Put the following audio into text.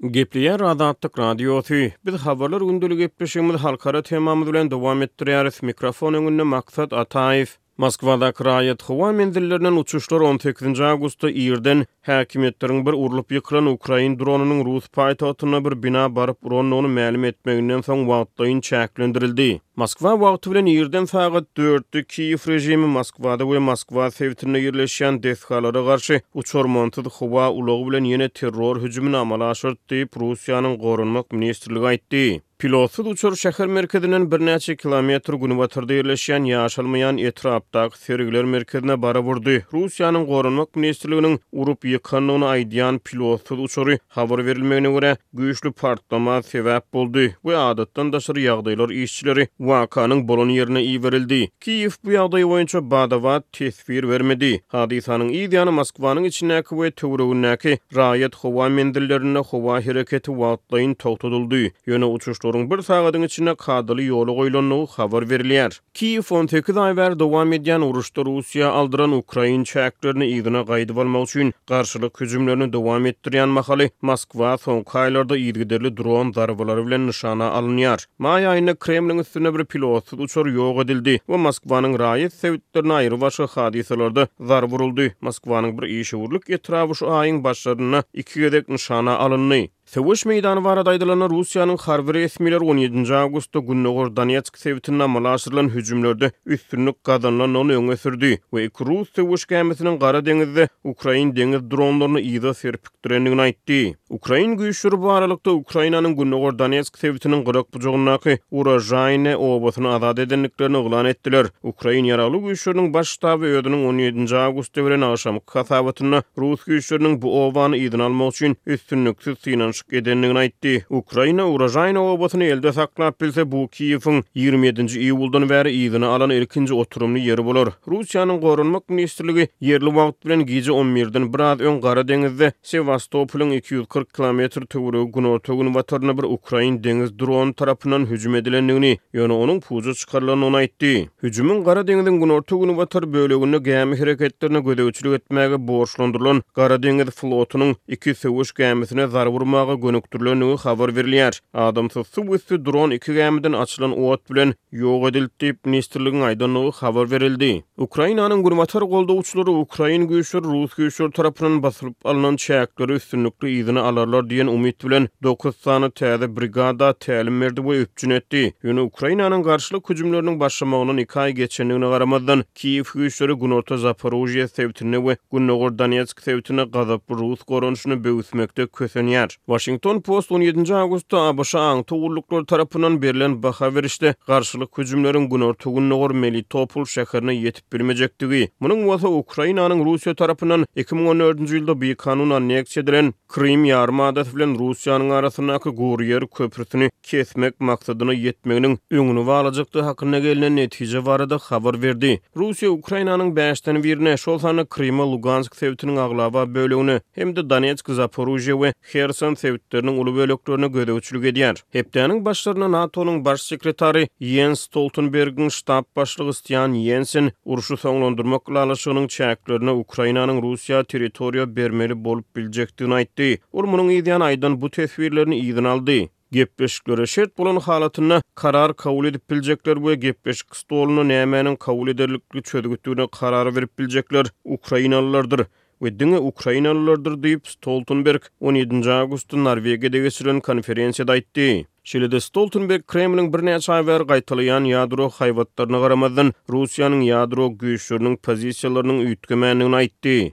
Gepleýär Azatlyk Radiosy. Biz Habarlar gündiligi gepleşigimizi halkara temamyz bilen dowam etdirýäris. Mikrofon öňünde Maksat Ataýew. Moskwadaky raýat howa menzillerinden uçuşlar on sekizinji awgustda irden häkimiýetleriň bir urlup ýykylan ukrain dronynyň rus paýtagtynda bir bina baryp urandygyny mälim etmeginden soň wagtlaýyn çäklendirildi. Moskwa wagty bilen irden sagat dörtde Kiýew režimi Moskwada we Moskwa sebitinde ýerleşýän desgalara garşy uçarmansyz howa ulagy bilen ýene terror hüjümini amala aşyrdy diýip, Russiýanyň Goranmak ministrligi aýtdy. Pilotsyz uçar şäher merkezinden birnäçe kilometr günbatarda ýerleşýän ýaşalmaýan etrapdaky Sergiler merkezine bara urdy. Russiýanyň Goranmak ministrliginiň urup ýykandygyny aýdýan pilotsyz uçary habar berilmegine görä, güýçli partlama sebäp boldy we adatdan daşary ýagdaýlar işçileri wakanyň bolan ýerine iberildi. Kiýew bu ýagdaý boýunça bada-bat teswir bermedi. Hadysanyň yz ýany Moskwanyň içindäki we töweregindäki raýat howa menzillerinde howa hereketi wagtlaýyn togtadyldy, ýöne uçuşlaryň bir sagadyň içinde kadaly ýola goýlandygy habar berilýär. Kiýew on sekiz aý bäri dowam edýän uruşda Russiýa aldyran ukrain çäklerini yzyna gaýdyp almak üçin garşylyk hüjümlerini dowam etdirýän mahaly, Moskwa soňky aýlarda yzygiderli dron zarbalary bilen nyşana alynýar. Maý aýynda Kremliň üstünde bir pilotsyz uçar ýok edildi we Moskwanyň raýat sebitlerine aýrybaşga hadysalarda zarba uruldy. Moskwanyň bir işewürlik etraby şu aýyň başlarynda iki gezek nyşana alyndy. Söweş meýdany barada aýdylanda, Russiýanyň harby resmileri on ýedinji awgustda gündogar Donetsk sebitinde amala aşyrylan hüjümlerde üstünlik gazanylandygyny öňe sürdi we iki rus söweş gämisiniň Gara deňizde ukrain deňiz dronlaryny yza serpikdirendigini aýtdy. Ukrain güýçleri bu aralykda Ukrainanyň gündogar Donetsk Donetsk sebitiniň gyrak bujagyndaky Urožaýne obasyny azat edendiklerini yglan etdiler. Ukrain Ýaragly Güýçleriniň Baş ştaby özüniň on ýedinji awgustda beren agşamky hasabatynda rus güýçleriniň bu obany yzyna almak üçin üstünliksiz synanyşyk edendigini aýtdy. Ukraina Urožaýne obasyny elde saklap bilse, bu Kiýewiň ýigrimi ýedinji iýuldan bäri yzyna alan ilkinji oturymly ýeri bolar. Russiýanyň Goranmak ministrligi ýerli wagt bilen gije on birden biraz öň Gara deňizde Sewastopolyň iki ýüz kyrk kilometr töweregi günorta-günbataryna bir ukrain deňiz drony tarapyndan hüjüm edilendigini, ýöne onuň puja çykarylandygyny aýtdy. Hüjümiň Gara deňziň günorta-günbatar böleginde gämi hereketlerine gözegçilik etmäge borçlandyrylan Gara deňiz flotunyň iki söweş gämisine zarba urmaga gönükdirilendigi habar berilýär. Adamsyz suw üsti dron iki gämiden açylan ot bilen ýok edildi diýip, ministrligiň aýdandygy habar berildi. Ukrainanyň günbatar goldawçylary ukrain güýçleri rus güýçleri tarapyndan basylyp alnan çäkleri üstünlikli yzyna alarlar diýen umyt bilen dokuz sany täze brigada tälim berdi we üpjün etdi. Ýöne Ukrainanyň garşylyk hüjümleriniň başlamagyndan iki aý geçendigine garamazdan, Kiýew güýçleri günorta Zaporojýe sebitinde we gündogar Donetsk sebitinde gazaply rus goranyşyny böwüsmekde kösenýär. Washington Post on ýedinji awgustda ABŞ aňtaw gulluklary tarapyndan berlen baha berişde garşylyk hüjümleriň günorta-gündogar Melitopol şäherine ýetip bilmejekdigi, munuň bolsa Ukrainanyň Russiýa tarapyndan iki müň on dördünji ýylda bikanun anneksiýa edilen Krym ýarymadasy bilen Russiýanyň arasyndaky guryýer köprüsini kesmek maksadyna ýetmeginiň öňüni ba alajakdygy hakynda gelnen netije barada habar berdi. Russiýa Ukrainanyň bäşden birine, şol sanda Kryma, Lugansk sebitiniň aglaba bölegine hem-de Donetsk, Zaporužýe we Herson sebitleriniň uly böleklerine gözegçilik edýär. Hepdäniň başlarynda NATO-nyň Baş sekretary Ýens Stoltenbergiň ştab başlygy Stian Ýensen urşy soňlandyrmak ylalaşygynyň çäklerinde Ukrainanyň Russiýa territoriýa bermeli bolup biljekdigini aýtdy. Ol munuň yzýany aýdan bu teswirlerini yzyna aldy. Gepleşiklere şert bolan halatynda, karar kabul edip biljekler we gepleşik stolunda nämäniň kabul ederlikli çözgütdigine karar berip biljekler ukrainalylardyr we diňe ukrainalylardyr diýip, Stoltenberg on ýedinji awgustda Norwegiýada geçirilen konferensiýada aýtdy. Şeýle-de, Stoltenberg Kremliň birnäçe aý bäri gaýtalaýan ýadro haýbatlaryna garamazdan, Russiýanyň ýadro güýçleriniň pozisiýalarynyň üýtgemändigini aýtdy.